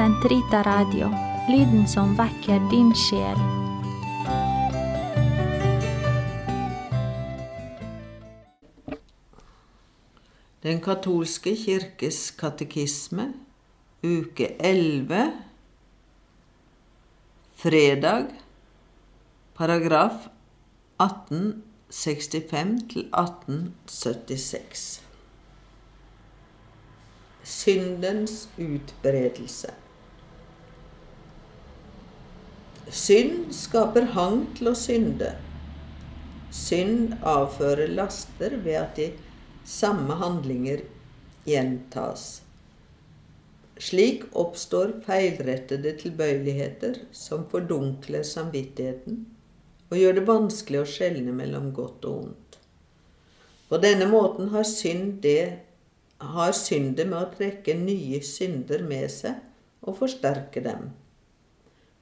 Sentrita Radio, lyden som vekker din sjel. Den katolske kirkes katekisme, uke 11, fredag, paragraf 1865 til 1876. Syndens utbredelse. Synd skaper hang til å synde. Synd avfører laster ved at de samme handlinger gjentas. Slik oppstår feilrettede tilbøyeligheter som fordunkler samvittigheten og gjør det vanskelig å skjelne mellom godt og ondt. På denne måten har synd det har syndet med å trekke nye synder med seg og forsterke dem.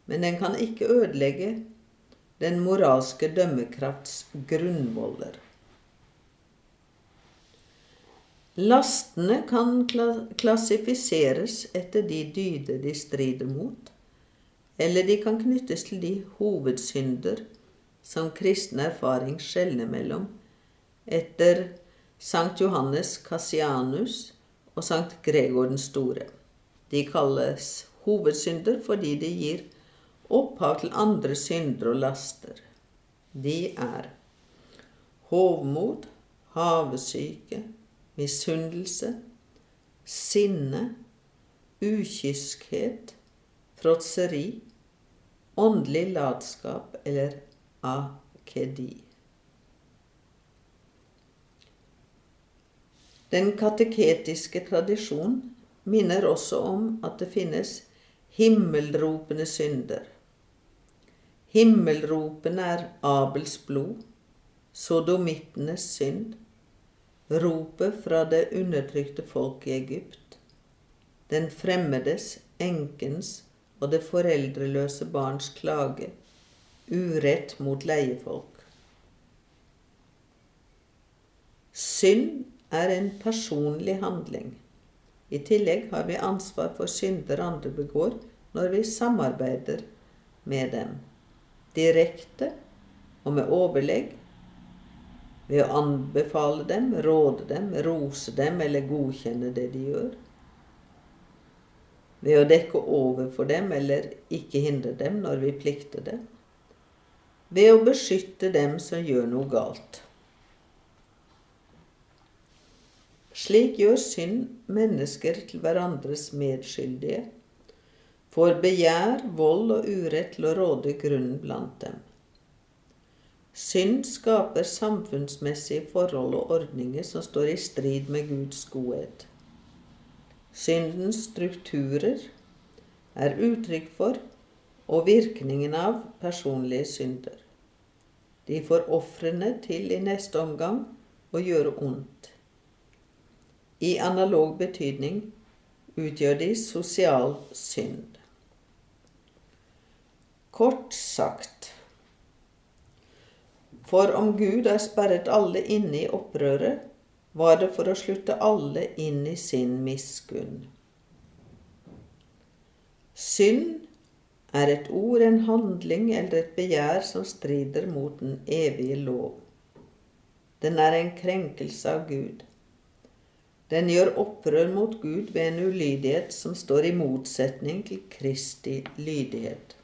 Men den kan ikke ødelegge den moralske dømmekrafts grunnvoller. Lastene kan klassifiseres etter de dyder de strider mot, eller de kan knyttes til de hovedsynder som kristen erfaring skjelner mellom, etter Sankt Johannes Cassianus og Sankt Gregor den store. De kalles hovedsynder fordi de gir opphav til andre synder og laster. De er hovmod, havesyke, misunnelse, sinne, ukyskhet, fråtseri, åndelig latskap eller akedi. Den kateketiske tradisjon minner også om at det finnes himmelropende synder. Himmelropende er Abels blod, sodomittenes synd, ropet fra det undertrykte folk i Egypt, den fremmedes, enkens og det foreldreløse barns klage, urett mot leiefolk. Synd er en personlig handling. I tillegg har vi ansvar for synder andre begår når vi samarbeider med dem, direkte og med overlegg ved å anbefale dem, råde dem, rose dem eller godkjenne det de gjør. Ved å dekke over for dem eller ikke hindre dem når vi plikter det. Ved å beskytte dem som gjør noe galt. Slik gjør synd mennesker til hverandres medskyldige, får begjær, vold og urett til å råde grunnen blant dem. Synd skaper samfunnsmessige forhold og ordninger som står i strid med Guds godhet. Syndens strukturer er uttrykk for og virkningen av personlige synder. De får ofrene til i neste omgang å gjøre ondt. I analog betydning utgjør de sosial synd. Kort sagt for om Gud har sperret alle inne i opprøret, var det for å slutte alle inn i sin miskunn. Synd er et ord, en handling eller et begjær som strider mot den evige lov. Den er en krenkelse av Gud. Den gjør opprør mot Gud ved en ulydighet som står i motsetning til Kristi lydighet.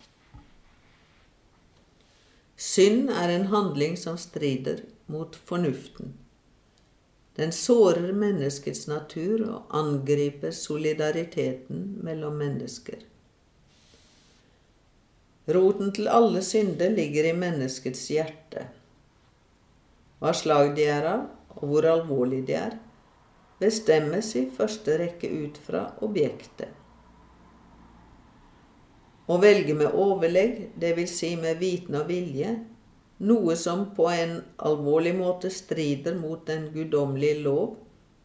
Synd er en handling som strider mot fornuften. Den sårer menneskets natur og angriper solidariteten mellom mennesker. Roten til alle synder ligger i menneskets hjerte. Hva slag de er av, og hvor alvorlig de er, bestemmes i første rekke ut fra objektet. Å velge med overlegg, dvs. Si med viten og vilje, noe som på en alvorlig måte strider mot den guddommelige lov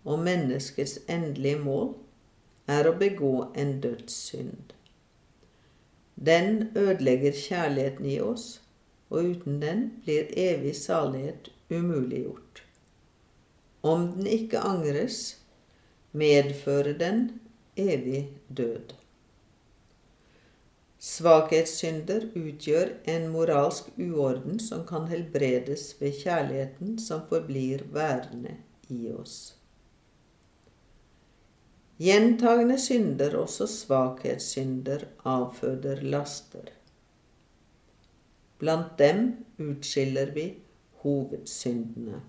og menneskets endelige mål, er å begå en dødssynd. Den ødelegger kjærligheten i oss, og uten den blir evig salighet umuliggjort. Om den ikke angres, medfører den evig død. Svakhetssynder utgjør en moralsk uorden som kan helbredes ved kjærligheten som forblir værende i oss. Gjentagende synder, også svakhetssynder, avføder laster. Blant dem utskiller vi hovedsyndene.